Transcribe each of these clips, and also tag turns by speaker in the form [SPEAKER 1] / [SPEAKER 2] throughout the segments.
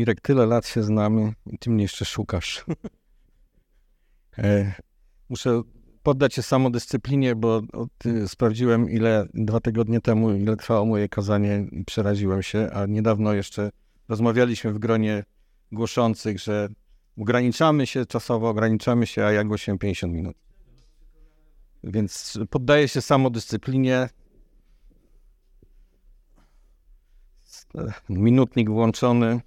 [SPEAKER 1] Mirek, tyle lat się znamy i ty mnie jeszcze szukasz. E, muszę poddać się samodyscyplinie, bo sprawdziłem ile dwa tygodnie temu, ile trwało moje kazanie i przeraziłem się, a niedawno jeszcze rozmawialiśmy w gronie głoszących, że ograniczamy się czasowo, ograniczamy się, a ja głosiłem 50 minut. Więc poddaję się samodyscyplinie. Minutnik włączony.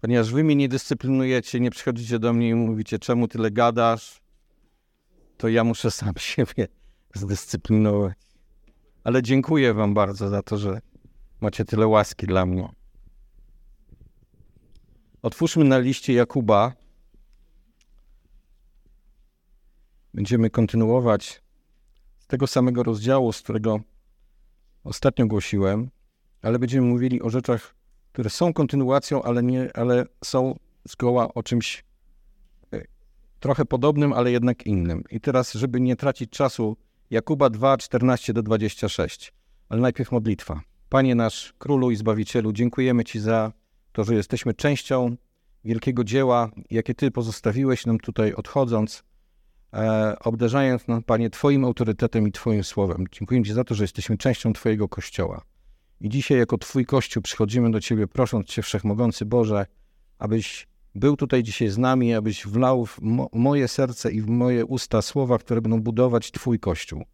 [SPEAKER 1] Ponieważ wy mnie nie dyscyplinujecie, nie przychodzicie do mnie i mówicie, czemu tyle gadasz, to ja muszę sam siebie zdyscyplinować. Ale dziękuję wam bardzo za to, że macie tyle łaski dla mnie. Otwórzmy na liście Jakuba. Będziemy kontynuować z tego samego rozdziału, z którego ostatnio głosiłem, ale będziemy mówili o rzeczach, które są kontynuacją, ale, nie, ale są zgoła o czymś e, trochę podobnym, ale jednak innym. I teraz, żeby nie tracić czasu, Jakuba 2, 14 do 26. Ale najpierw modlitwa. Panie nasz, Królu i Zbawicielu, dziękujemy Ci za to, że jesteśmy częścią wielkiego dzieła, jakie Ty pozostawiłeś nam tutaj odchodząc, e, obdarzając nam, Panie, Twoim autorytetem i Twoim słowem. Dziękuję Ci za to, że jesteśmy częścią Twojego Kościoła. I dzisiaj jako Twój Kościół przychodzimy do Ciebie, prosząc Cię, Wszechmogący Boże, abyś był tutaj dzisiaj z nami, abyś wlał w mo moje serce i w moje usta słowa, które będą budować Twój Kościół.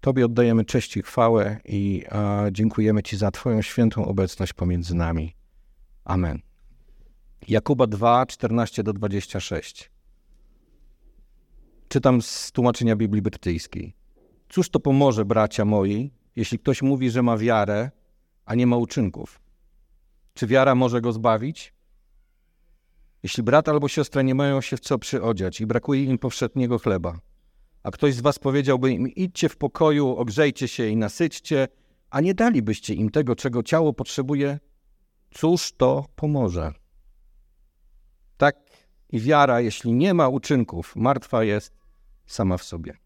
[SPEAKER 1] Tobie oddajemy cześć i chwałę i a, dziękujemy Ci za Twoją świętą obecność pomiędzy nami. Amen. Jakuba 2, 14 do 26. Czytam z tłumaczenia Biblii Brytyjskiej. Cóż to pomoże, bracia moi, jeśli ktoś mówi, że ma wiarę, a nie ma uczynków? Czy wiara może go zbawić? Jeśli brat albo siostra nie mają się w co przyodziać i brakuje im powszedniego chleba, a ktoś z was powiedziałby im: idźcie w pokoju, ogrzejcie się i nasyćcie, a nie dalibyście im tego, czego ciało potrzebuje, cóż to pomoże? Tak i wiara, jeśli nie ma uczynków, martwa jest sama w sobie.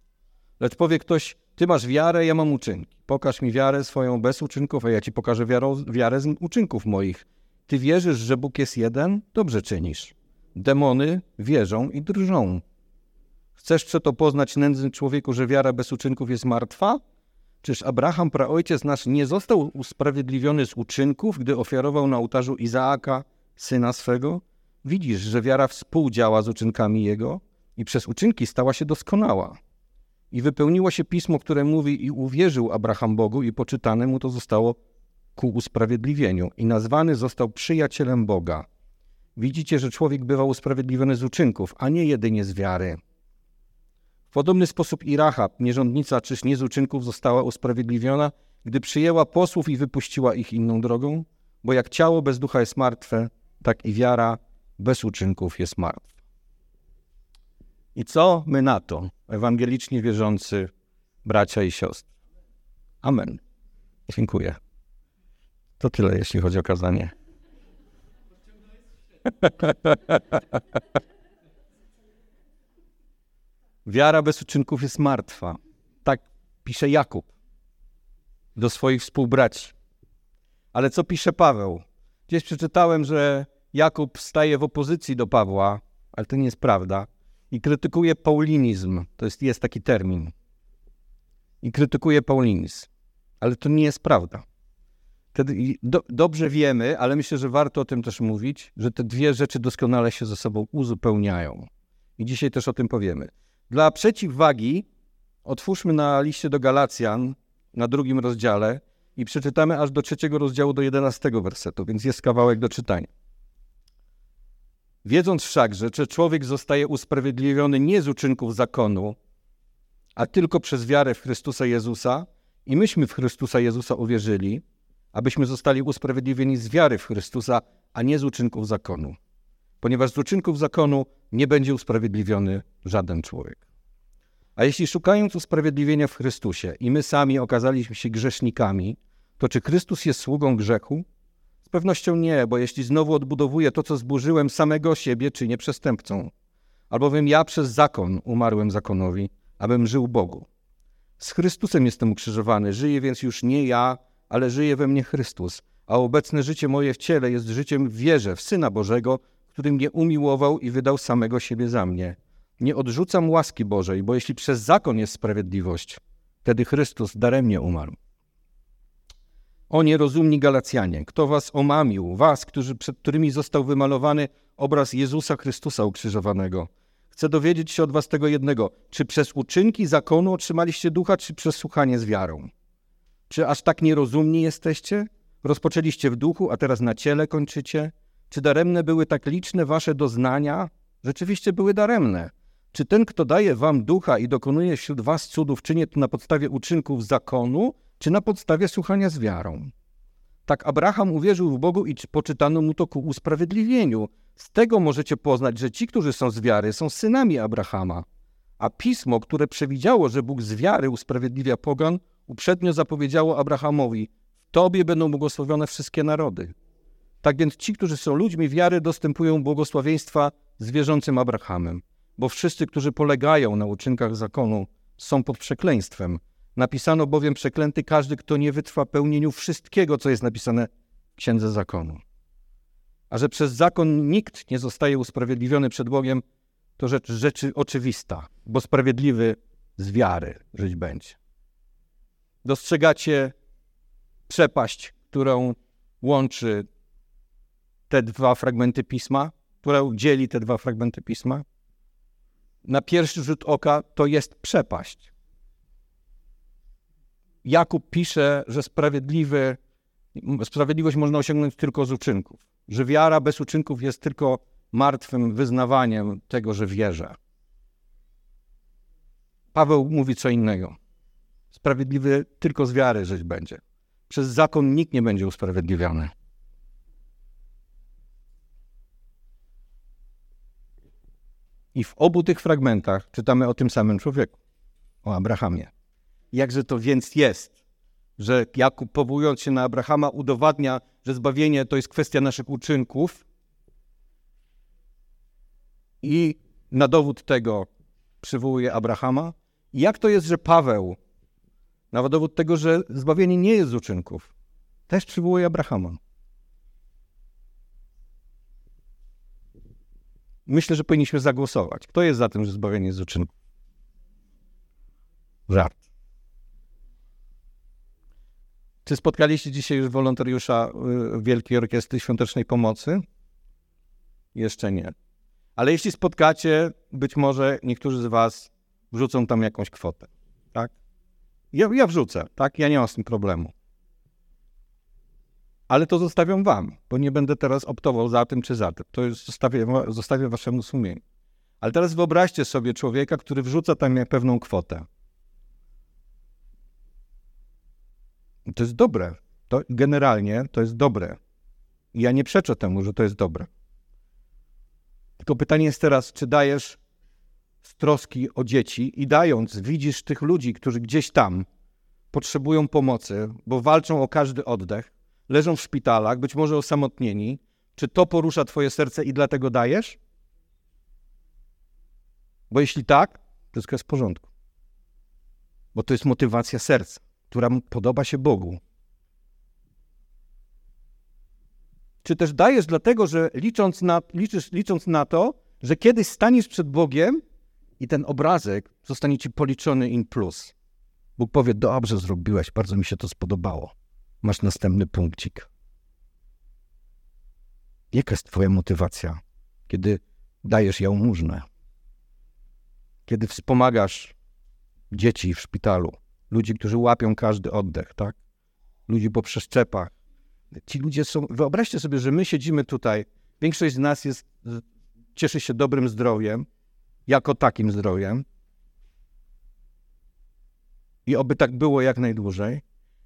[SPEAKER 1] Lecz powie ktoś: Ty masz wiarę, ja mam uczynki. Pokaż mi wiarę swoją bez uczynków, a ja ci pokażę wiarę, wiarę z uczynków moich. Ty wierzysz, że Bóg jest jeden? Dobrze czynisz. Demony wierzą i drżą. Chcesz przeto poznać nędzny człowieku, że wiara bez uczynków jest martwa? Czyż Abraham, praojciec nasz, nie został usprawiedliwiony z uczynków, gdy ofiarował na ołtarzu Izaaka, syna swego? Widzisz, że wiara współdziała z uczynkami jego i przez uczynki stała się doskonała. I wypełniło się pismo, które mówi: I uwierzył Abraham Bogu, i poczytane mu to zostało ku usprawiedliwieniu, i nazwany został przyjacielem Boga. Widzicie, że człowiek bywa usprawiedliwiony z uczynków, a nie jedynie z wiary. W podobny sposób i Rahab, nierządnica, czyż nie z uczynków została usprawiedliwiona, gdy przyjęła posłów i wypuściła ich inną drogą? Bo jak ciało bez ducha jest martwe, tak i wiara bez uczynków jest martwa. I co my na to, ewangelicznie wierzący bracia i siostry? Amen. Dziękuję. To tyle, jeśli chodzi o kazanie. Wiara bez uczynków jest martwa. Tak pisze Jakub do swoich współbraci. Ale co pisze Paweł? Gdzieś przeczytałem, że Jakub staje w opozycji do Pawła, ale to nie jest prawda, i krytykuje paulinizm. To jest, jest taki termin. I krytykuje paulinizm. Ale to nie jest prawda. Do, dobrze wiemy, ale myślę, że warto o tym też mówić, że te dwie rzeczy doskonale się ze sobą uzupełniają. I dzisiaj też o tym powiemy. Dla przeciwwagi otwórzmy na liście do Galacjan na drugim rozdziale i przeczytamy aż do trzeciego rozdziału do jedenastego wersetu, więc jest kawałek do czytania. Wiedząc wszakże, że człowiek zostaje usprawiedliwiony nie z uczynków zakonu, a tylko przez wiarę w Chrystusa Jezusa, i myśmy w Chrystusa Jezusa uwierzyli, abyśmy zostali usprawiedliwieni z wiary w Chrystusa, a nie z uczynków zakonu. Ponieważ z uczynków zakonu nie będzie usprawiedliwiony żaden człowiek. A jeśli szukając usprawiedliwienia w Chrystusie i my sami okazaliśmy się grzesznikami, to czy Chrystus jest sługą grzechu? Z pewnością nie, bo jeśli znowu odbudowuję to, co zburzyłem, samego siebie czynię przestępcą. Albowiem ja przez zakon umarłem zakonowi, abym żył Bogu. Z Chrystusem jestem ukrzyżowany, żyję więc już nie ja, ale żyje we mnie Chrystus. a obecne życie moje w ciele jest życiem w wierze w Syna Bożego, który mnie umiłował i wydał samego siebie za mnie. Nie odrzucam łaski Bożej, bo jeśli przez zakon jest sprawiedliwość, wtedy Chrystus daremnie umarł. O nierozumni Galacjanie, kto was omamił, was, którzy, przed którymi został wymalowany obraz Jezusa Chrystusa ukrzyżowanego. Chcę dowiedzieć się od was tego jednego, czy przez uczynki zakonu otrzymaliście ducha, czy przez słuchanie z wiarą? Czy aż tak nierozumni jesteście? Rozpoczęliście w duchu, a teraz na ciele kończycie? Czy daremne były tak liczne wasze doznania? Rzeczywiście były daremne. Czy ten, kto daje wam ducha i dokonuje wśród was cudów, czyni to na podstawie uczynków zakonu, czy na podstawie słuchania z wiarą? Tak Abraham uwierzył w Bogu i poczytano mu to ku usprawiedliwieniu. Z tego możecie poznać, że ci, którzy są z wiary, są synami Abrahama. A pismo, które przewidziało, że Bóg z wiary usprawiedliwia pogan, uprzednio zapowiedziało Abrahamowi: W tobie będą błogosławione wszystkie narody. Tak więc ci, którzy są ludźmi wiary, dostępują błogosławieństwa z wierzącym Abrahamem, bo wszyscy, którzy polegają na uczynkach zakonu, są pod przekleństwem. Napisano bowiem przeklęty każdy, kto nie wytrwa pełnieniu wszystkiego, co jest napisane w Księdze Zakonu. A że przez zakon nikt nie zostaje usprawiedliwiony przed Bogiem, to rzecz rzeczy oczywista, bo sprawiedliwy z wiary żyć będzie. Dostrzegacie przepaść, którą łączy te dwa fragmenty pisma, która dzieli te dwa fragmenty pisma? Na pierwszy rzut oka to jest przepaść. Jakub pisze, że sprawiedliwy, sprawiedliwość można osiągnąć tylko z uczynków, że wiara bez uczynków jest tylko martwym wyznawaniem tego, że wierzę. Paweł mówi co innego. Sprawiedliwy tylko z wiary żyć będzie. Przez zakon nikt nie będzie usprawiedliwiony. I w obu tych fragmentach czytamy o tym samym człowieku, o Abrahamie. Jakże to więc jest, że Jakub powołując się na Abrahama udowadnia, że zbawienie to jest kwestia naszych uczynków i na dowód tego przywołuje Abrahama. Jak to jest, że Paweł na dowód tego, że zbawienie nie jest z uczynków, też przywołuje Abrahama. Myślę, że powinniśmy zagłosować. Kto jest za tym, że zbawienie jest z uczynków? Żart. Czy spotkaliście dzisiaj już wolontariusza y, Wielkiej Orkiestry Świątecznej Pomocy? Jeszcze nie. Ale jeśli spotkacie, być może niektórzy z Was wrzucą tam jakąś kwotę. Tak? Ja, ja wrzucę, tak? Ja nie mam z tym problemu. Ale to zostawiam Wam, bo nie będę teraz optował za tym czy za tym. To już zostawię, zostawię Waszemu sumieniu. Ale teraz wyobraźcie sobie człowieka, który wrzuca tam pewną kwotę. To jest dobre. To generalnie to jest dobre. Ja nie przeczę temu, że to jest dobre. Tylko pytanie jest teraz, czy dajesz z troski o dzieci i dając, widzisz tych ludzi, którzy gdzieś tam potrzebują pomocy, bo walczą o każdy oddech, leżą w szpitalach, być może osamotnieni. Czy to porusza Twoje serce i dlatego dajesz? Bo jeśli tak, wszystko jest w porządku. Bo to jest motywacja serca która podoba się Bogu. Czy też dajesz dlatego, że licząc na, liczysz, licząc na to, że kiedyś staniesz przed Bogiem i ten obrazek zostanie ci policzony in plus. Bóg powie, dobrze zrobiłeś, bardzo mi się to spodobało. Masz następny punkcik. Jaka jest twoja motywacja, kiedy dajesz jałmużnę? Kiedy wspomagasz dzieci w szpitalu? Ludzi, którzy łapią każdy oddech, tak? Ludzi po przeszczepach. Ci ludzie są. Wyobraźcie sobie, że my siedzimy tutaj. Większość z nas jest, cieszy się dobrym zdrowiem, jako takim zdrowiem. I oby tak było jak najdłużej.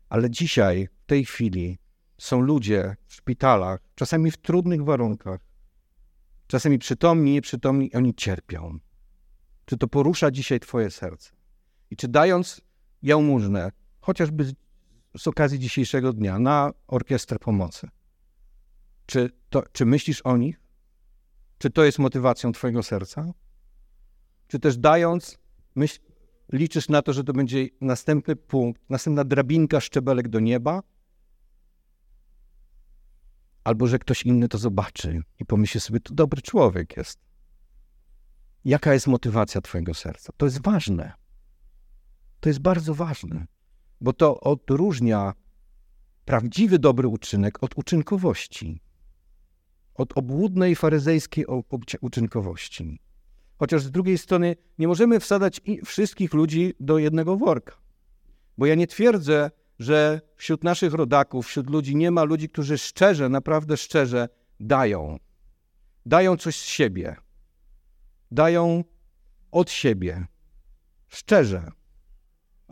[SPEAKER 1] Ale dzisiaj, w tej chwili, są ludzie w szpitalach, czasami w trudnych warunkach, czasami przytomni, nieprzytomni, oni cierpią. Czy to porusza dzisiaj Twoje serce? I czy dając jałmużnę, chociażby z, okazji dzisiejszego dnia, na orkiestrę pomocy. Czy, to, czy myślisz o nich? Czy to jest motywacją Twojego serca? Czy też dając, myśl, liczysz na to, że to będzie następny punkt, następna drabinka, szczebelek do nieba? albo że ktoś inny to zobaczy i pomyśli sobie, to dobry człowiek jest. Jaka jest motywacja Twojego serca? To jest ważne. To jest bardzo ważne, bo to odróżnia prawdziwy dobry uczynek od uczynkowości, od obłudnej faryzejskiej uczynkowości. Chociaż z drugiej strony nie możemy wsadzać wszystkich ludzi do jednego worka. Bo ja nie twierdzę, że wśród naszych rodaków, wśród ludzi nie ma ludzi, którzy szczerze, naprawdę szczerze dają. Dają coś z siebie. Dają od siebie. Szczerze.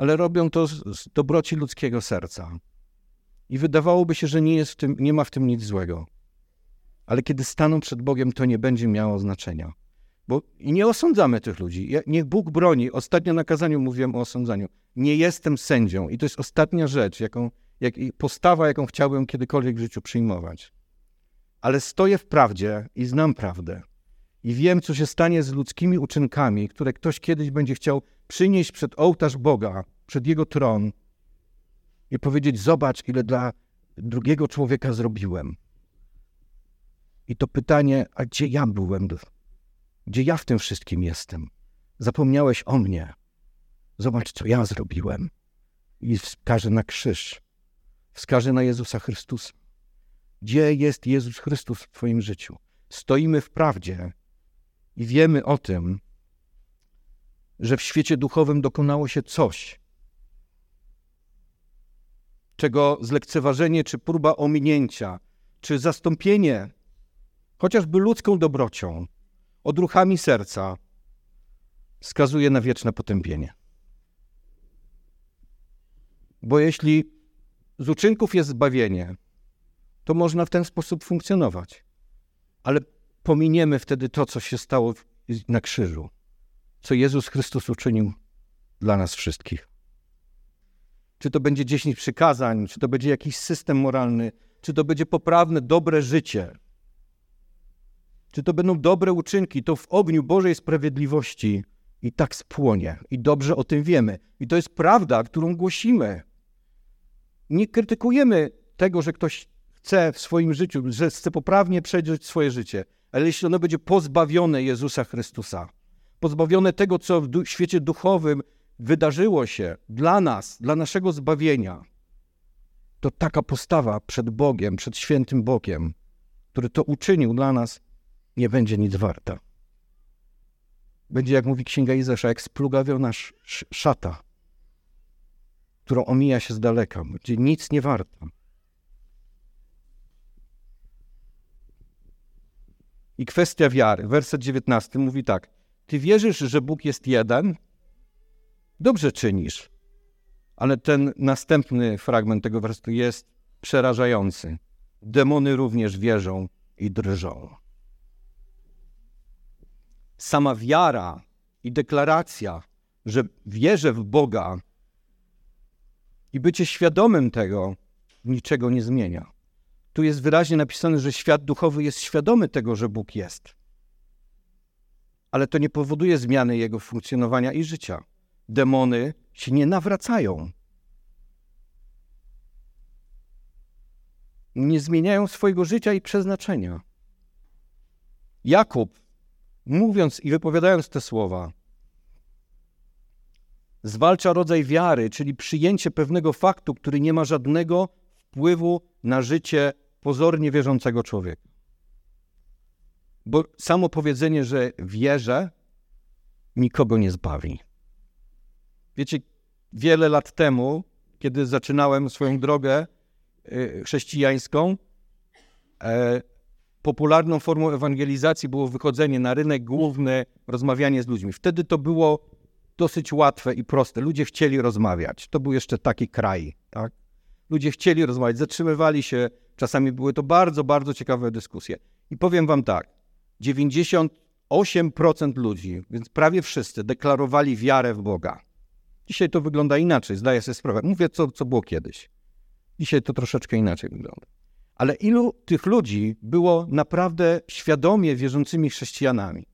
[SPEAKER 1] Ale robią to z dobroci ludzkiego serca. I wydawałoby się, że nie, jest w tym, nie ma w tym nic złego. Ale kiedy staną przed Bogiem, to nie będzie miało znaczenia. Bo i nie osądzamy tych ludzi. Ja, niech Bóg broni. Ostatnio na kazaniu mówiłem o osądzaniu. Nie jestem sędzią i to jest ostatnia rzecz, jaką, jak, postawa, jaką chciałbym kiedykolwiek w życiu przyjmować. Ale stoję w prawdzie i znam prawdę. I wiem, co się stanie z ludzkimi uczynkami, które ktoś kiedyś będzie chciał przynieść przed ołtarz Boga, przed Jego tron i powiedzieć: Zobacz, ile dla drugiego człowieka zrobiłem. I to pytanie, a gdzie ja byłem? Gdzie ja w tym wszystkim jestem? Zapomniałeś o mnie. Zobacz, co ja zrobiłem. I wskaże na krzyż. Wskaże na Jezusa Chrystusa. Gdzie jest Jezus Chrystus w Twoim życiu? Stoimy w prawdzie i wiemy o tym, że w świecie duchowym dokonało się coś, czego zlekceważenie, czy próba ominięcia, czy zastąpienie chociażby ludzką dobrocią, odruchami serca wskazuje na wieczne potępienie. Bo jeśli z uczynków jest zbawienie, to można w ten sposób funkcjonować. Ale pominiemy wtedy to, co się stało na krzyżu, co Jezus Chrystus uczynił dla nas wszystkich. Czy to będzie dziesięć przykazań, czy to będzie jakiś system moralny, czy to będzie poprawne, dobre życie, czy to będą dobre uczynki, to w ogniu Bożej sprawiedliwości i tak spłonie. I dobrze o tym wiemy. I to jest prawda, którą głosimy. Nie krytykujemy tego, że ktoś chce w swoim życiu, że chce poprawnie przejść swoje życie, ale jeśli ono będzie pozbawione Jezusa Chrystusa, pozbawione tego, co w świecie duchowym wydarzyło się dla nas, dla naszego zbawienia, to taka postawa przed Bogiem, przed świętym Bogiem, który to uczynił dla nas, nie będzie nic warta. Będzie, jak mówi księga Izasza, jak splugawiona szata, którą omija się z daleka. Będzie nic nie warta. I kwestia wiary. Werset 19 mówi tak. Ty wierzysz, że Bóg jest jeden? Dobrze czynisz. Ale ten następny fragment tego wersetu jest przerażający. Demony również wierzą i drżą sama wiara i deklaracja, że wierzę w Boga i bycie świadomym tego niczego nie zmienia. Tu jest wyraźnie napisane, że świat duchowy jest świadomy tego, że Bóg jest. Ale to nie powoduje zmiany jego funkcjonowania i życia. Demony się nie nawracają. Nie zmieniają swojego życia i przeznaczenia. Jakub mówiąc i wypowiadając te słowa, zwalcza rodzaj wiary, czyli przyjęcie pewnego faktu, który nie ma żadnego wpływu na życie pozornie wierzącego człowieka. Bo samo powiedzenie, że wierzę, nikogo nie zbawi. Wiecie, wiele lat temu, kiedy zaczynałem swoją drogę y, chrześcijańską, e, popularną formą ewangelizacji było wychodzenie na rynek główny, rozmawianie z ludźmi. Wtedy to było dosyć łatwe i proste. Ludzie chcieli rozmawiać. To był jeszcze taki kraj, tak? Ludzie chcieli rozmawiać, zatrzymywali się. Czasami były to bardzo, bardzo ciekawe dyskusje. I powiem wam tak, 98% ludzi, więc prawie wszyscy, deklarowali wiarę w Boga. Dzisiaj to wygląda inaczej, zdaję sobie sprawę. Mówię, co, co było kiedyś. Dzisiaj to troszeczkę inaczej wygląda. Ale ilu tych ludzi było naprawdę świadomie wierzącymi chrześcijanami,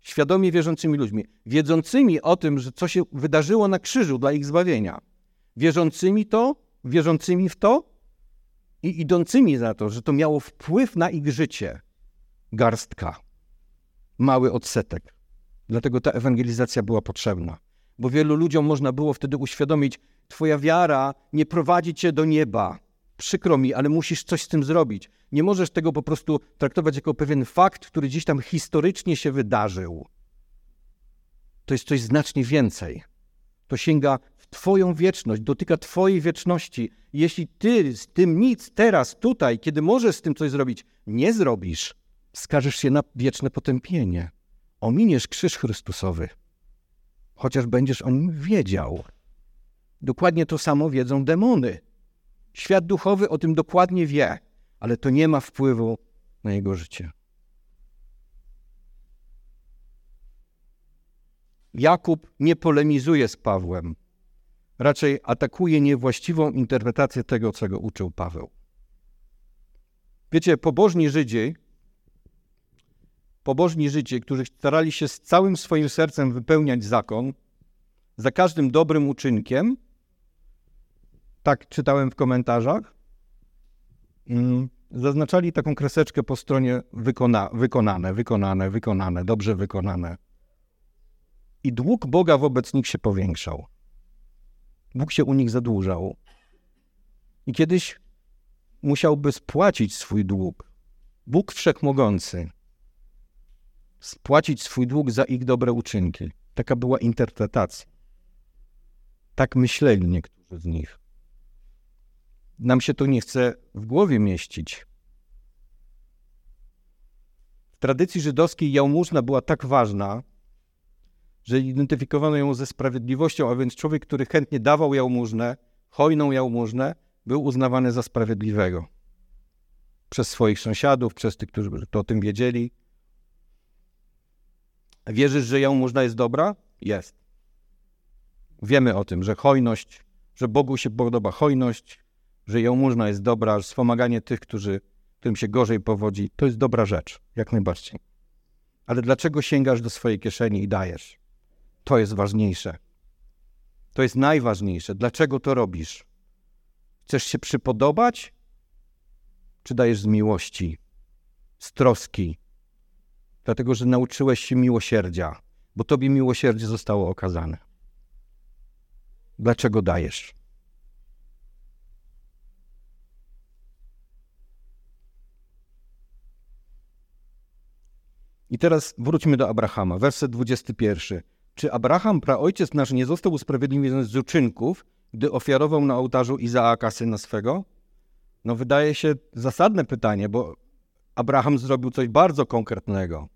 [SPEAKER 1] świadomie wierzącymi ludźmi, wiedzącymi o tym, że co się wydarzyło na krzyżu dla ich zbawienia, wierzącymi to, wierzącymi w to, i idącymi za to, że to miało wpływ na ich życie, garstka, mały odsetek. Dlatego ta ewangelizacja była potrzebna, bo wielu ludziom można było wtedy uświadomić, Twoja wiara nie prowadzi cię do nieba. Przykro mi, ale musisz coś z tym zrobić. Nie możesz tego po prostu traktować jako pewien fakt, który gdzieś tam historycznie się wydarzył. To jest coś znacznie więcej. To sięga Twoją wieczność, dotyka Twojej wieczności. Jeśli Ty z tym nic teraz, tutaj, kiedy możesz z tym coś zrobić, nie zrobisz, skażesz się na wieczne potępienie. Ominiesz krzyż Chrystusowy, chociaż będziesz o nim wiedział. Dokładnie to samo wiedzą demony. Świat duchowy o tym dokładnie wie, ale to nie ma wpływu na jego życie. Jakub nie polemizuje z Pawłem, raczej atakuje niewłaściwą interpretację tego, czego uczył Paweł. Wiecie, pobożni Żydzi, pobożni Żydzi, którzy starali się z całym swoim sercem wypełniać zakon, za każdym dobrym uczynkiem tak czytałem w komentarzach, mm, zaznaczali taką kreseczkę po stronie wykona, wykonane, wykonane, wykonane, dobrze wykonane. I dług Boga wobec nich się powiększał. Bóg się u nich zadłużał. I kiedyś musiałby spłacić swój dług. Bóg wszechmogący. Spłacić swój dług za ich dobre uczynki. Taka była interpretacja. Tak myśleli niektórzy z nich nam się to nie chce w głowie mieścić. W tradycji żydowskiej jałmużna była tak ważna, że identyfikowano ją ze sprawiedliwością, a więc człowiek, który chętnie dawał jałmużnę, hojną jałmużnę, był uznawany za sprawiedliwego. Przez swoich sąsiadów, przez tych, którzy to o tym wiedzieli. Wierzysz, że jałmużna jest dobra? Jest. Wiemy o tym, że hojność, że Bogu się podoba hojność, że jałmużna jest dobra, że wspomaganie tych, którzy, którym się gorzej powodzi, to jest dobra rzecz, jak najbardziej. Ale dlaczego sięgasz do swojej kieszeni i dajesz? To jest ważniejsze. To jest najważniejsze. Dlaczego to robisz? Chcesz się przypodobać? Czy dajesz z miłości, z troski? Dlatego, że nauczyłeś się miłosierdzia, bo tobie miłosierdzie zostało okazane. Dlaczego dajesz? I teraz wróćmy do Abrahama, werset 21. Czy Abraham, praojciec nasz, nie został usprawiedliwiony z uczynków, gdy ofiarował na ołtarzu Izaaka syna swego? No wydaje się zasadne pytanie, bo Abraham zrobił coś bardzo konkretnego.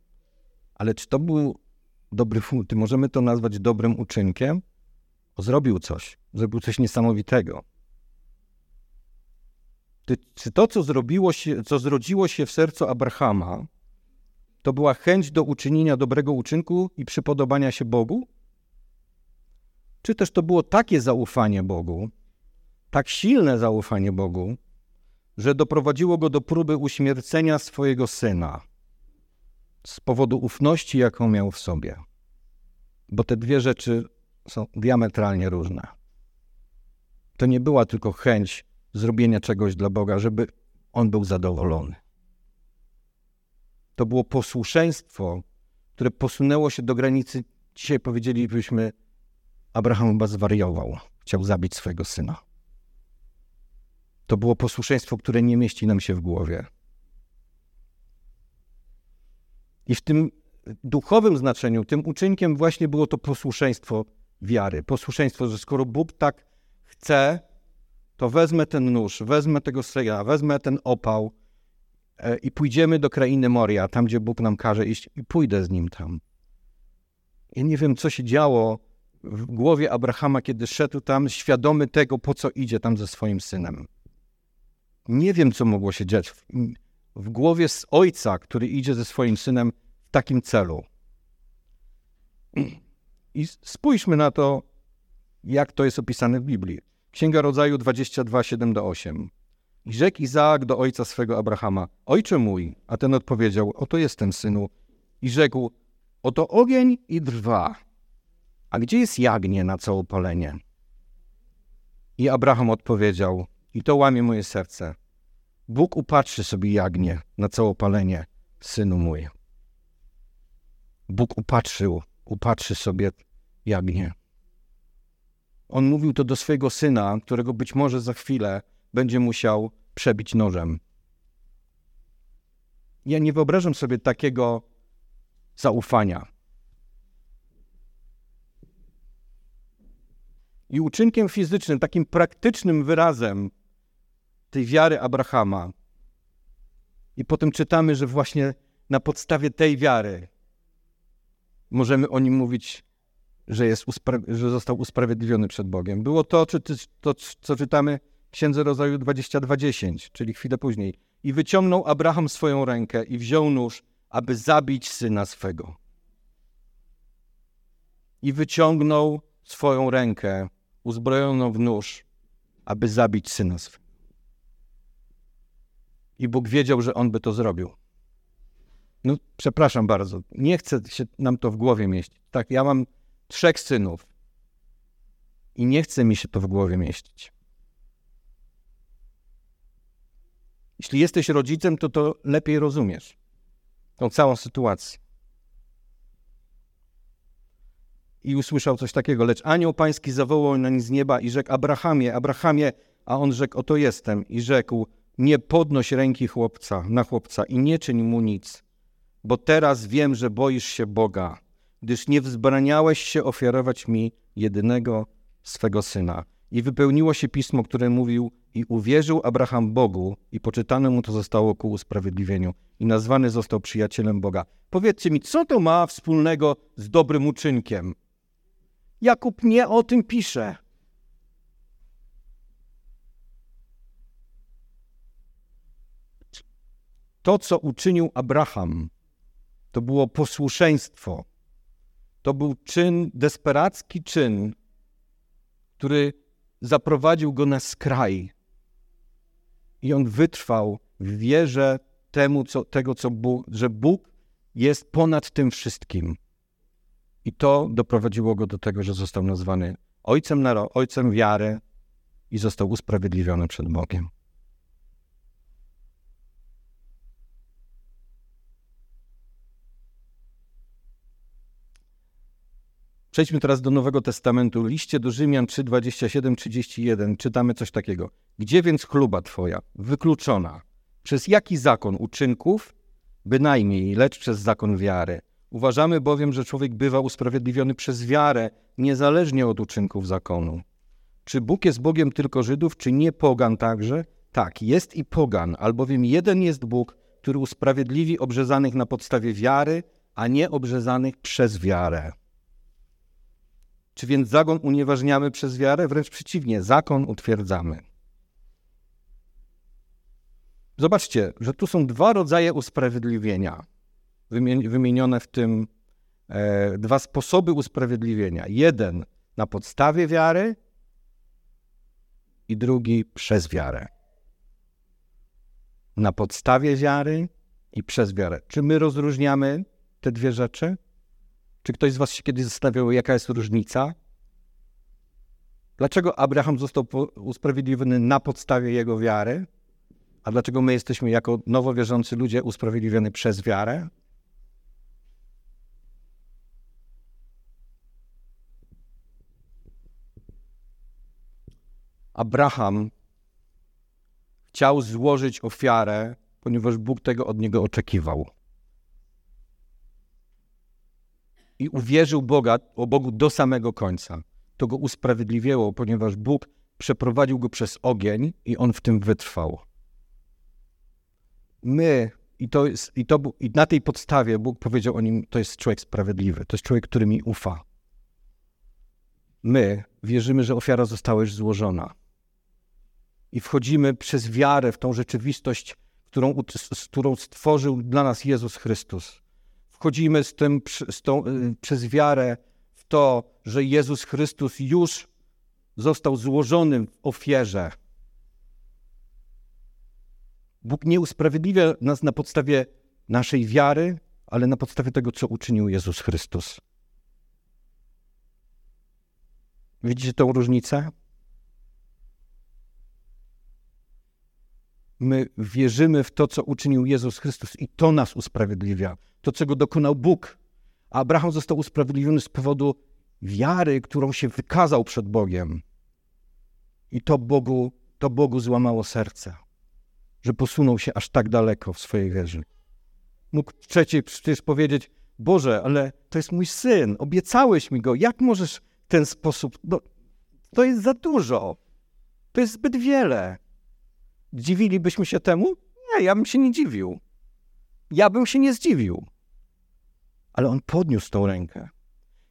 [SPEAKER 1] Ale czy to był dobry ty możemy to nazwać dobrym uczynkiem? Zrobił coś, zrobił coś niesamowitego. czy to, co zrobiło się, co zrodziło się w sercu Abrahama, to była chęć do uczynienia dobrego uczynku i przypodobania się Bogu? Czy też to było takie zaufanie Bogu, tak silne zaufanie Bogu, że doprowadziło go do próby uśmiercenia swojego syna z powodu ufności, jaką miał w sobie? Bo te dwie rzeczy są diametralnie różne. To nie była tylko chęć zrobienia czegoś dla Boga, żeby on był zadowolony. To było posłuszeństwo, które posunęło się do granicy. Dzisiaj powiedzielibyśmy, Abraham chyba zwariował, chciał zabić swojego syna. To było posłuszeństwo, które nie mieści nam się w głowie. I w tym duchowym znaczeniu, tym uczynkiem właśnie było to posłuszeństwo wiary. Posłuszeństwo, że skoro Bóg tak chce, to wezmę ten nóż, wezmę tego syna, wezmę ten opał, i pójdziemy do krainy Moria, tam gdzie Bóg nam każe iść, i pójdę z nim tam. Ja nie wiem, co się działo w głowie Abrahama, kiedy szedł tam, świadomy tego, po co idzie tam ze swoim synem. Nie wiem, co mogło się dziać w, w głowie z ojca, który idzie ze swoim synem w takim celu. I spójrzmy na to, jak to jest opisane w Biblii. Księga Rodzaju 22, 7-8. I rzekł Izaak do ojca swego Abrahama, ojcze mój, a ten odpowiedział, oto jestem, synu. I rzekł, oto ogień i drwa, a gdzie jest jagnię na całopalenie? I Abraham odpowiedział, i to łamie moje serce, Bóg upatrzy sobie jagnię na całopalenie, synu mój. Bóg upatrzył, upatrzy sobie jagnię. On mówił to do swojego syna, którego być może za chwilę będzie musiał przebić nożem. Ja nie wyobrażam sobie takiego zaufania. I uczynkiem fizycznym, takim praktycznym wyrazem tej wiary Abrahama. I potem czytamy, że właśnie na podstawie tej wiary możemy o nim mówić, że, jest że został usprawiedliwiony przed Bogiem. Było to, czy to, co czytamy Księdze Rodzaju 22:10, czyli chwilę później. I wyciągnął Abraham swoją rękę i wziął nóż, aby zabić syna swego. I wyciągnął swoją rękę, uzbrojoną w nóż, aby zabić syna swego. I Bóg wiedział, że on by to zrobił. No, przepraszam bardzo, nie chce się nam to w głowie mieścić. Tak, ja mam trzech synów i nie chce mi się to w głowie mieścić. Jeśli jesteś rodzicem, to to lepiej rozumiesz tą całą sytuację. I usłyszał coś takiego, lecz anioł pański zawołał na z nieba i rzekł Abrahamie, Abrahamie, a on rzekł, oto jestem. I rzekł, nie podnoś ręki chłopca na chłopca i nie czyń mu nic, bo teraz wiem, że boisz się Boga, gdyż nie wzbraniałeś się ofiarować mi jedynego swego syna. I wypełniło się pismo, które mówił, i uwierzył Abraham Bogu, i poczytane mu to zostało ku usprawiedliwieniu, i nazwany został przyjacielem Boga. Powiedzcie mi, co to ma wspólnego z dobrym uczynkiem? Jakub nie o tym pisze. To, co uczynił Abraham, to było posłuszeństwo. To był czyn, desperacki czyn, który zaprowadził go na skraj. I on wytrwał w wierze temu, co, tego, co Bóg, że Bóg jest ponad tym wszystkim. I to doprowadziło go do tego, że został nazwany ojcem, ojcem wiary i został usprawiedliwiony przed Bogiem. Przejdźmy teraz do Nowego Testamentu. Liście do Rzymian 3, 27, 31. Czytamy coś takiego. Gdzie więc chluba Twoja? Wykluczona. Przez jaki zakon uczynków? Bynajmniej, lecz przez zakon wiary. Uważamy bowiem, że człowiek bywa usprawiedliwiony przez wiarę, niezależnie od uczynków zakonu. Czy Bóg jest Bogiem tylko Żydów, czy nie pogan także? Tak, jest i pogan, albowiem jeden jest Bóg, który usprawiedliwi obrzezanych na podstawie wiary, a nie obrzezanych przez wiarę. Czy więc zakon unieważniamy przez wiarę? Wręcz przeciwnie, zakon utwierdzamy. Zobaczcie, że tu są dwa rodzaje usprawiedliwienia wymienione w tym e, dwa sposoby usprawiedliwienia. Jeden na podstawie wiary i drugi przez wiarę. Na podstawie wiary i przez wiarę. Czy my rozróżniamy te dwie rzeczy? Czy ktoś z Was się kiedyś zastanawiał, jaka jest różnica? Dlaczego Abraham został usprawiedliwiony na podstawie jego wiary? A dlaczego my jesteśmy jako nowo wierzący ludzie usprawiedliwieni przez wiarę? Abraham chciał złożyć ofiarę, ponieważ Bóg tego od niego oczekiwał. I uwierzył Boga, o Bogu do samego końca. To go usprawiedliwiło, ponieważ Bóg przeprowadził go przez ogień i on w tym wytrwał. My, i, to jest, i, to, i na tej podstawie Bóg powiedział o nim, to jest człowiek sprawiedliwy, to jest człowiek, który mi ufa. My wierzymy, że ofiara została już złożona i wchodzimy przez wiarę w tą rzeczywistość, którą, którą stworzył dla nas Jezus Chrystus. Wchodzimy z tym, z tą, y, przez wiarę w to, że Jezus Chrystus już został złożony w ofierze. Bóg nie usprawiedliwia nas na podstawie naszej wiary, ale na podstawie tego, co uczynił Jezus Chrystus. Widzicie tę różnicę? My wierzymy w to, co uczynił Jezus Chrystus i to nas usprawiedliwia. To, czego dokonał Bóg. A Abraham został usprawiedliwiony z powodu wiary, którą się wykazał przed Bogiem. I to Bogu, to Bogu złamało serce, że posunął się aż tak daleko w swojej wierze. Mógł trzeci przecież powiedzieć, Boże, ale to jest mój syn, obiecałeś mi go, jak możesz w ten sposób, no, to jest za dużo, to jest zbyt wiele. Dziwilibyśmy się temu? Nie, ja bym się nie dziwił. Ja bym się nie zdziwił. Ale on podniósł tą rękę.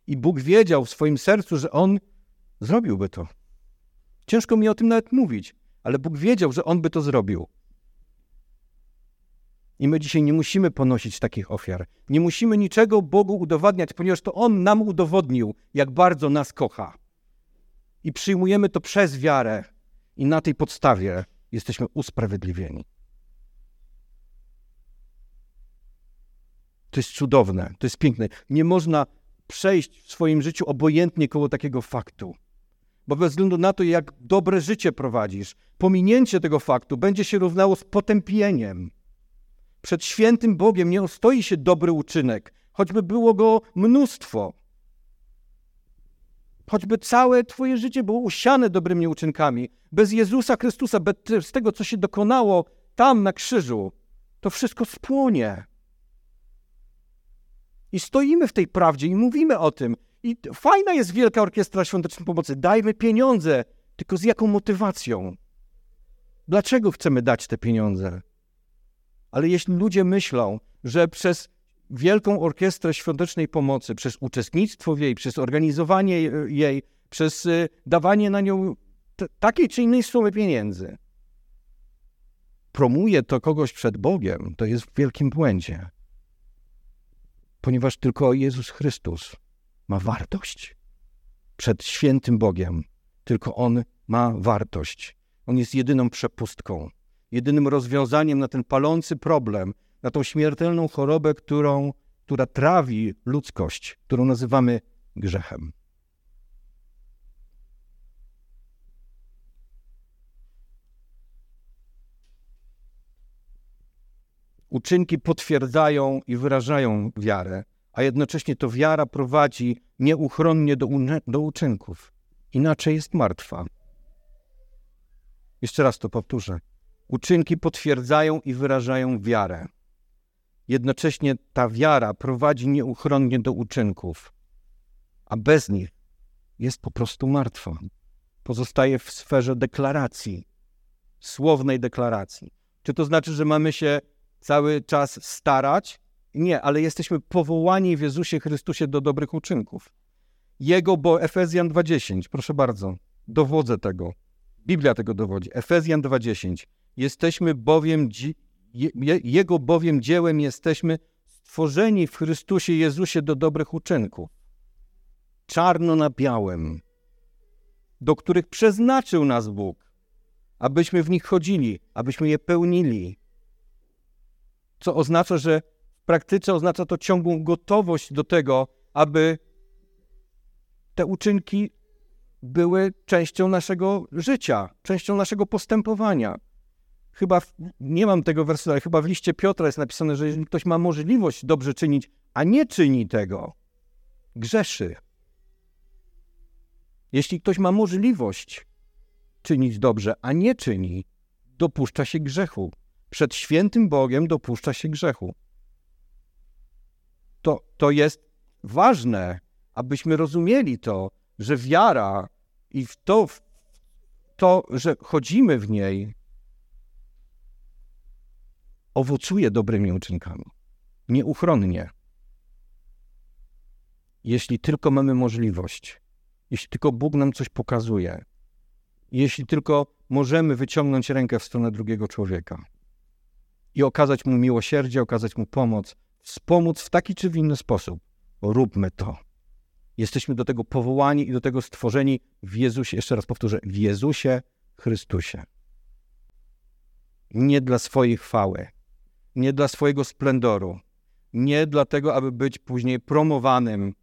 [SPEAKER 1] I Bóg wiedział w swoim sercu, że on zrobiłby to. Ciężko mi o tym nawet mówić, ale Bóg wiedział, że on by to zrobił. I my dzisiaj nie musimy ponosić takich ofiar. Nie musimy niczego Bogu udowadniać, ponieważ to On nam udowodnił, jak bardzo nas kocha. I przyjmujemy to przez wiarę, i na tej podstawie jesteśmy usprawiedliwieni. To jest cudowne, to jest piękne. Nie można przejść w swoim życiu obojętnie koło takiego faktu. Bo bez względu na to, jak dobre życie prowadzisz, pominięcie tego faktu będzie się równało z potępieniem. Przed świętym Bogiem nie ostoi się dobry uczynek, choćby było go mnóstwo. Choćby całe Twoje życie było usiane dobrymi uczynkami, bez Jezusa Chrystusa, bez tego, co się dokonało tam na krzyżu, to wszystko spłonie. I stoimy w tej prawdzie i mówimy o tym. I fajna jest Wielka Orkiestra Świątecznej Pomocy. Dajmy pieniądze, tylko z jaką motywacją? Dlaczego chcemy dać te pieniądze? Ale jeśli ludzie myślą, że przez Wielką Orkiestrę Świątecznej Pomocy, przez uczestnictwo w jej, przez organizowanie jej, przez y, dawanie na nią takiej czy innej sumy pieniędzy, promuje to kogoś przed Bogiem, to jest w wielkim błędzie. Ponieważ tylko Jezus Chrystus ma wartość przed świętym Bogiem. Tylko On ma wartość. On jest jedyną przepustką jedynym rozwiązaniem na ten palący problem, na tą śmiertelną chorobę, którą, która trawi ludzkość, którą nazywamy grzechem. Uczynki potwierdzają i wyrażają wiarę, a jednocześnie to wiara prowadzi nieuchronnie do, do uczynków. Inaczej jest martwa. Jeszcze raz to powtórzę. Uczynki potwierdzają i wyrażają wiarę. Jednocześnie ta wiara prowadzi nieuchronnie do uczynków, a bez nich jest po prostu martwa. Pozostaje w sferze deklaracji, słownej deklaracji. Czy to znaczy, że mamy się cały czas starać? Nie, ale jesteśmy powołani w Jezusie Chrystusie do dobrych uczynków. Jego, bo Efezjan 2:10, proszę bardzo, dowodzę tego. Biblia tego dowodzi. Efezjan 2:10. Jesteśmy bowiem, Jego bowiem dziełem jesteśmy stworzeni w Chrystusie Jezusie do dobrych uczynków. Czarno na białym, do których przeznaczył nas Bóg, abyśmy w nich chodzili, abyśmy je pełnili. Co oznacza, że w praktyce oznacza to ciągłą gotowość do tego, aby te uczynki były częścią naszego życia, częścią naszego postępowania chyba, w, nie mam tego wersu, ale chyba w liście Piotra jest napisane, że jeżeli ktoś ma możliwość dobrze czynić, a nie czyni tego, grzeszy. Jeśli ktoś ma możliwość czynić dobrze, a nie czyni, dopuszcza się grzechu. Przed świętym Bogiem dopuszcza się grzechu. To, to jest ważne, abyśmy rozumieli to, że wiara i w to, w to, że chodzimy w niej, owocuje dobrymi uczynkami. Nieuchronnie. Jeśli tylko mamy możliwość, jeśli tylko Bóg nam coś pokazuje, jeśli tylko możemy wyciągnąć rękę w stronę drugiego człowieka i okazać mu miłosierdzie, okazać mu pomoc, wspomóc w taki czy w inny sposób, róbmy to. Jesteśmy do tego powołani i do tego stworzeni w Jezusie, jeszcze raz powtórzę, w Jezusie Chrystusie. Nie dla swojej chwały, nie dla swojego splendoru, nie dlatego, aby być później promowanym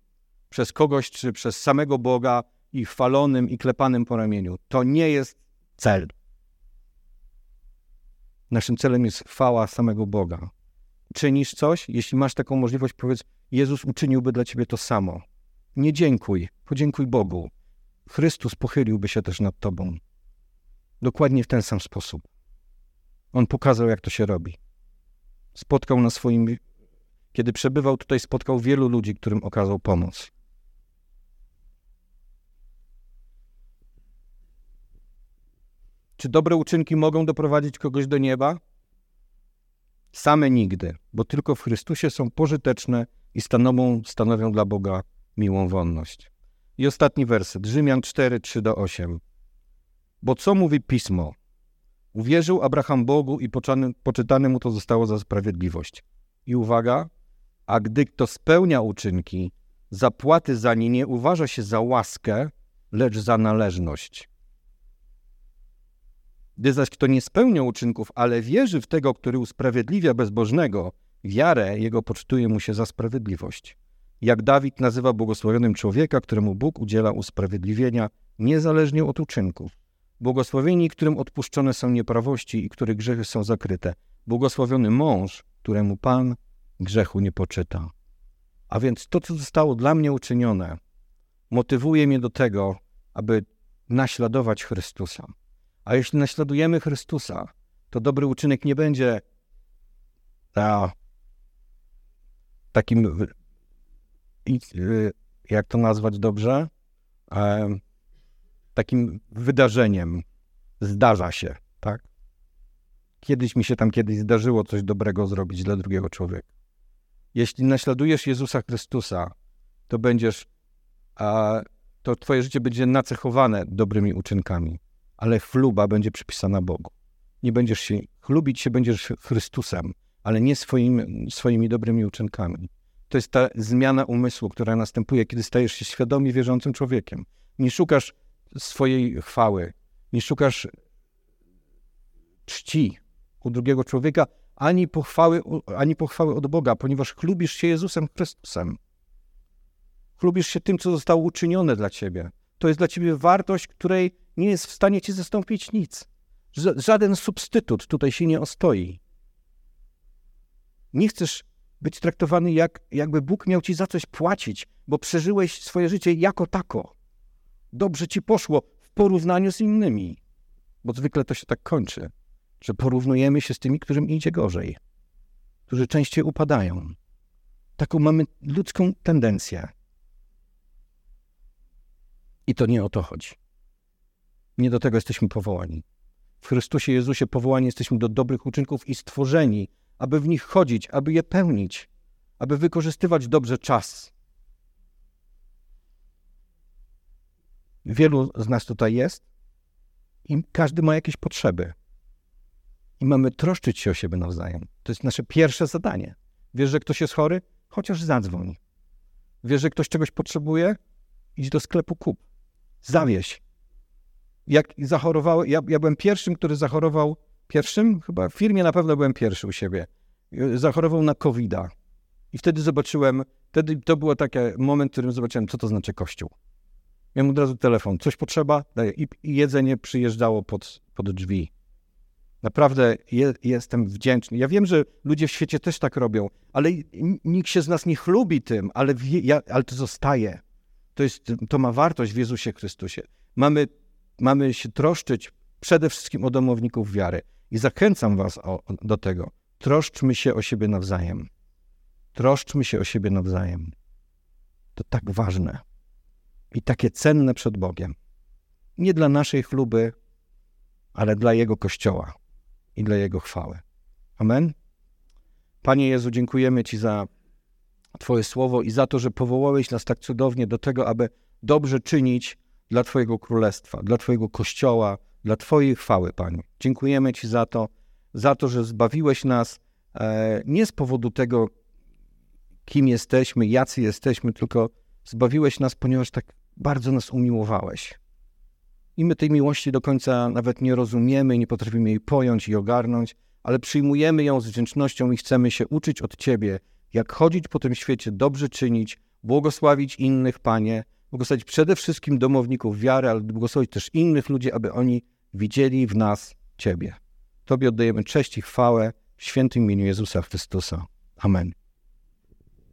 [SPEAKER 1] przez kogoś czy przez samego Boga i chwalonym i klepanym po ramieniu. To nie jest cel. Naszym celem jest chwała samego Boga. Czynisz coś? Jeśli masz taką możliwość, powiedz, Jezus uczyniłby dla ciebie to samo. Nie dziękuj, podziękuj Bogu. Chrystus pochyliłby się też nad tobą. Dokładnie w ten sam sposób. On pokazał, jak to się robi. Spotkał na swoim. Kiedy przebywał tutaj, spotkał wielu ludzi, którym okazał pomoc. Czy dobre uczynki mogą doprowadzić kogoś do nieba? Same nigdy, bo tylko w Chrystusie są pożyteczne i stanowią, stanowią dla Boga miłą wonność. I ostatni werset, Rzymian 4, 3 do 8. Bo co mówi Pismo? Uwierzył Abraham Bogu i poczytane mu to zostało za sprawiedliwość. I uwaga, a gdy kto spełnia uczynki, zapłaty za nie nie uważa się za łaskę, lecz za należność. Gdy zaś kto nie spełnia uczynków, ale wierzy w tego, który usprawiedliwia bezbożnego, wiarę jego poczytuje mu się za sprawiedliwość. Jak Dawid nazywa błogosławionym człowieka, któremu Bóg udziela usprawiedliwienia niezależnie od uczynków. Błogosławieni, którym odpuszczone są nieprawości i których grzechy są zakryte. Błogosławiony mąż, któremu Pan grzechu nie poczyta. A więc to, co zostało dla mnie uczynione, motywuje mnie do tego, aby naśladować Chrystusa. A jeśli naśladujemy Chrystusa, to dobry uczynek nie będzie takim, jak to nazwać dobrze, takim wydarzeniem. Zdarza się, tak? Kiedyś mi się tam kiedyś zdarzyło coś dobrego zrobić dla drugiego człowieka. Jeśli naśladujesz Jezusa Chrystusa, to będziesz, to twoje życie będzie nacechowane dobrymi uczynkami ale chluba będzie przypisana Bogu. Nie będziesz się, chlubić się będziesz Chrystusem, ale nie swoim, swoimi dobrymi uczynkami. To jest ta zmiana umysłu, która następuje, kiedy stajesz się świadomie wierzącym człowiekiem. Nie szukasz swojej chwały, nie szukasz czci u drugiego człowieka, ani pochwały, ani pochwały od Boga, ponieważ chlubisz się Jezusem Chrystusem. Chlubisz się tym, co zostało uczynione dla ciebie. To jest dla ciebie wartość, której nie jest w stanie ci zastąpić nic. Żaden substytut tutaj się nie ostoi. Nie chcesz być traktowany jak, jakby Bóg miał ci za coś płacić, bo przeżyłeś swoje życie jako tako. Dobrze ci poszło w porównaniu z innymi. Bo zwykle to się tak kończy, że porównujemy się z tymi, którym idzie gorzej, którzy częściej upadają. Taką mamy ludzką tendencję. I to nie o to chodzi. Nie do tego jesteśmy powołani. W Chrystusie Jezusie powołani jesteśmy do dobrych uczynków i stworzeni, aby w nich chodzić, aby je pełnić, aby wykorzystywać dobrze czas. Wielu z nas tutaj jest i każdy ma jakieś potrzeby. I mamy troszczyć się o siebie nawzajem. To jest nasze pierwsze zadanie. Wiesz, że ktoś jest chory? Chociaż zadzwoń. Wiesz, że ktoś czegoś potrzebuje? Idź do sklepu, kup. Zawieź jak zachorowały, ja, ja byłem pierwszym, który zachorował, pierwszym? Chyba w firmie na pewno byłem pierwszy u siebie. Zachorował na covid -a. I wtedy zobaczyłem, wtedy to był taki moment, w którym zobaczyłem, co to znaczy kościół. Miałem od razu telefon, coś potrzeba, daję. I, i jedzenie przyjeżdżało pod, pod drzwi. Naprawdę je, jestem wdzięczny. Ja wiem, że ludzie w świecie też tak robią, ale nikt się z nas nie chlubi tym, ale, wie, ja, ale to zostaje. To, jest, to ma wartość w Jezusie Chrystusie. Mamy mamy się troszczyć przede wszystkim o domowników wiary. I zachęcam Was o, do tego. Troszczmy się o siebie nawzajem. Troszczmy się o siebie nawzajem. To tak ważne i takie cenne przed Bogiem. Nie dla naszej chluby, ale dla Jego Kościoła i dla Jego chwały. Amen. Panie Jezu, dziękujemy Ci za Twoje słowo i za to, że powołałeś nas tak cudownie do tego, aby dobrze czynić dla Twojego królestwa, dla Twojego kościoła, dla Twojej chwały, Panie. Dziękujemy Ci za to, za to, że zbawiłeś nas e, nie z powodu tego, kim jesteśmy, jacy jesteśmy, tylko zbawiłeś nas, ponieważ tak bardzo nas umiłowałeś. I my tej miłości do końca nawet nie rozumiemy, nie potrafimy jej pojąć i ogarnąć, ale przyjmujemy ją z wdzięcznością i chcemy się uczyć od Ciebie, jak chodzić po tym świecie, dobrze czynić, błogosławić innych, Panie, błogosławić przede wszystkim domowników wiary, ale błogosławić też innych ludzi, aby oni widzieli w nas Ciebie. Tobie oddajemy cześć i chwałę w świętym imieniu Jezusa Chrystusa. Amen.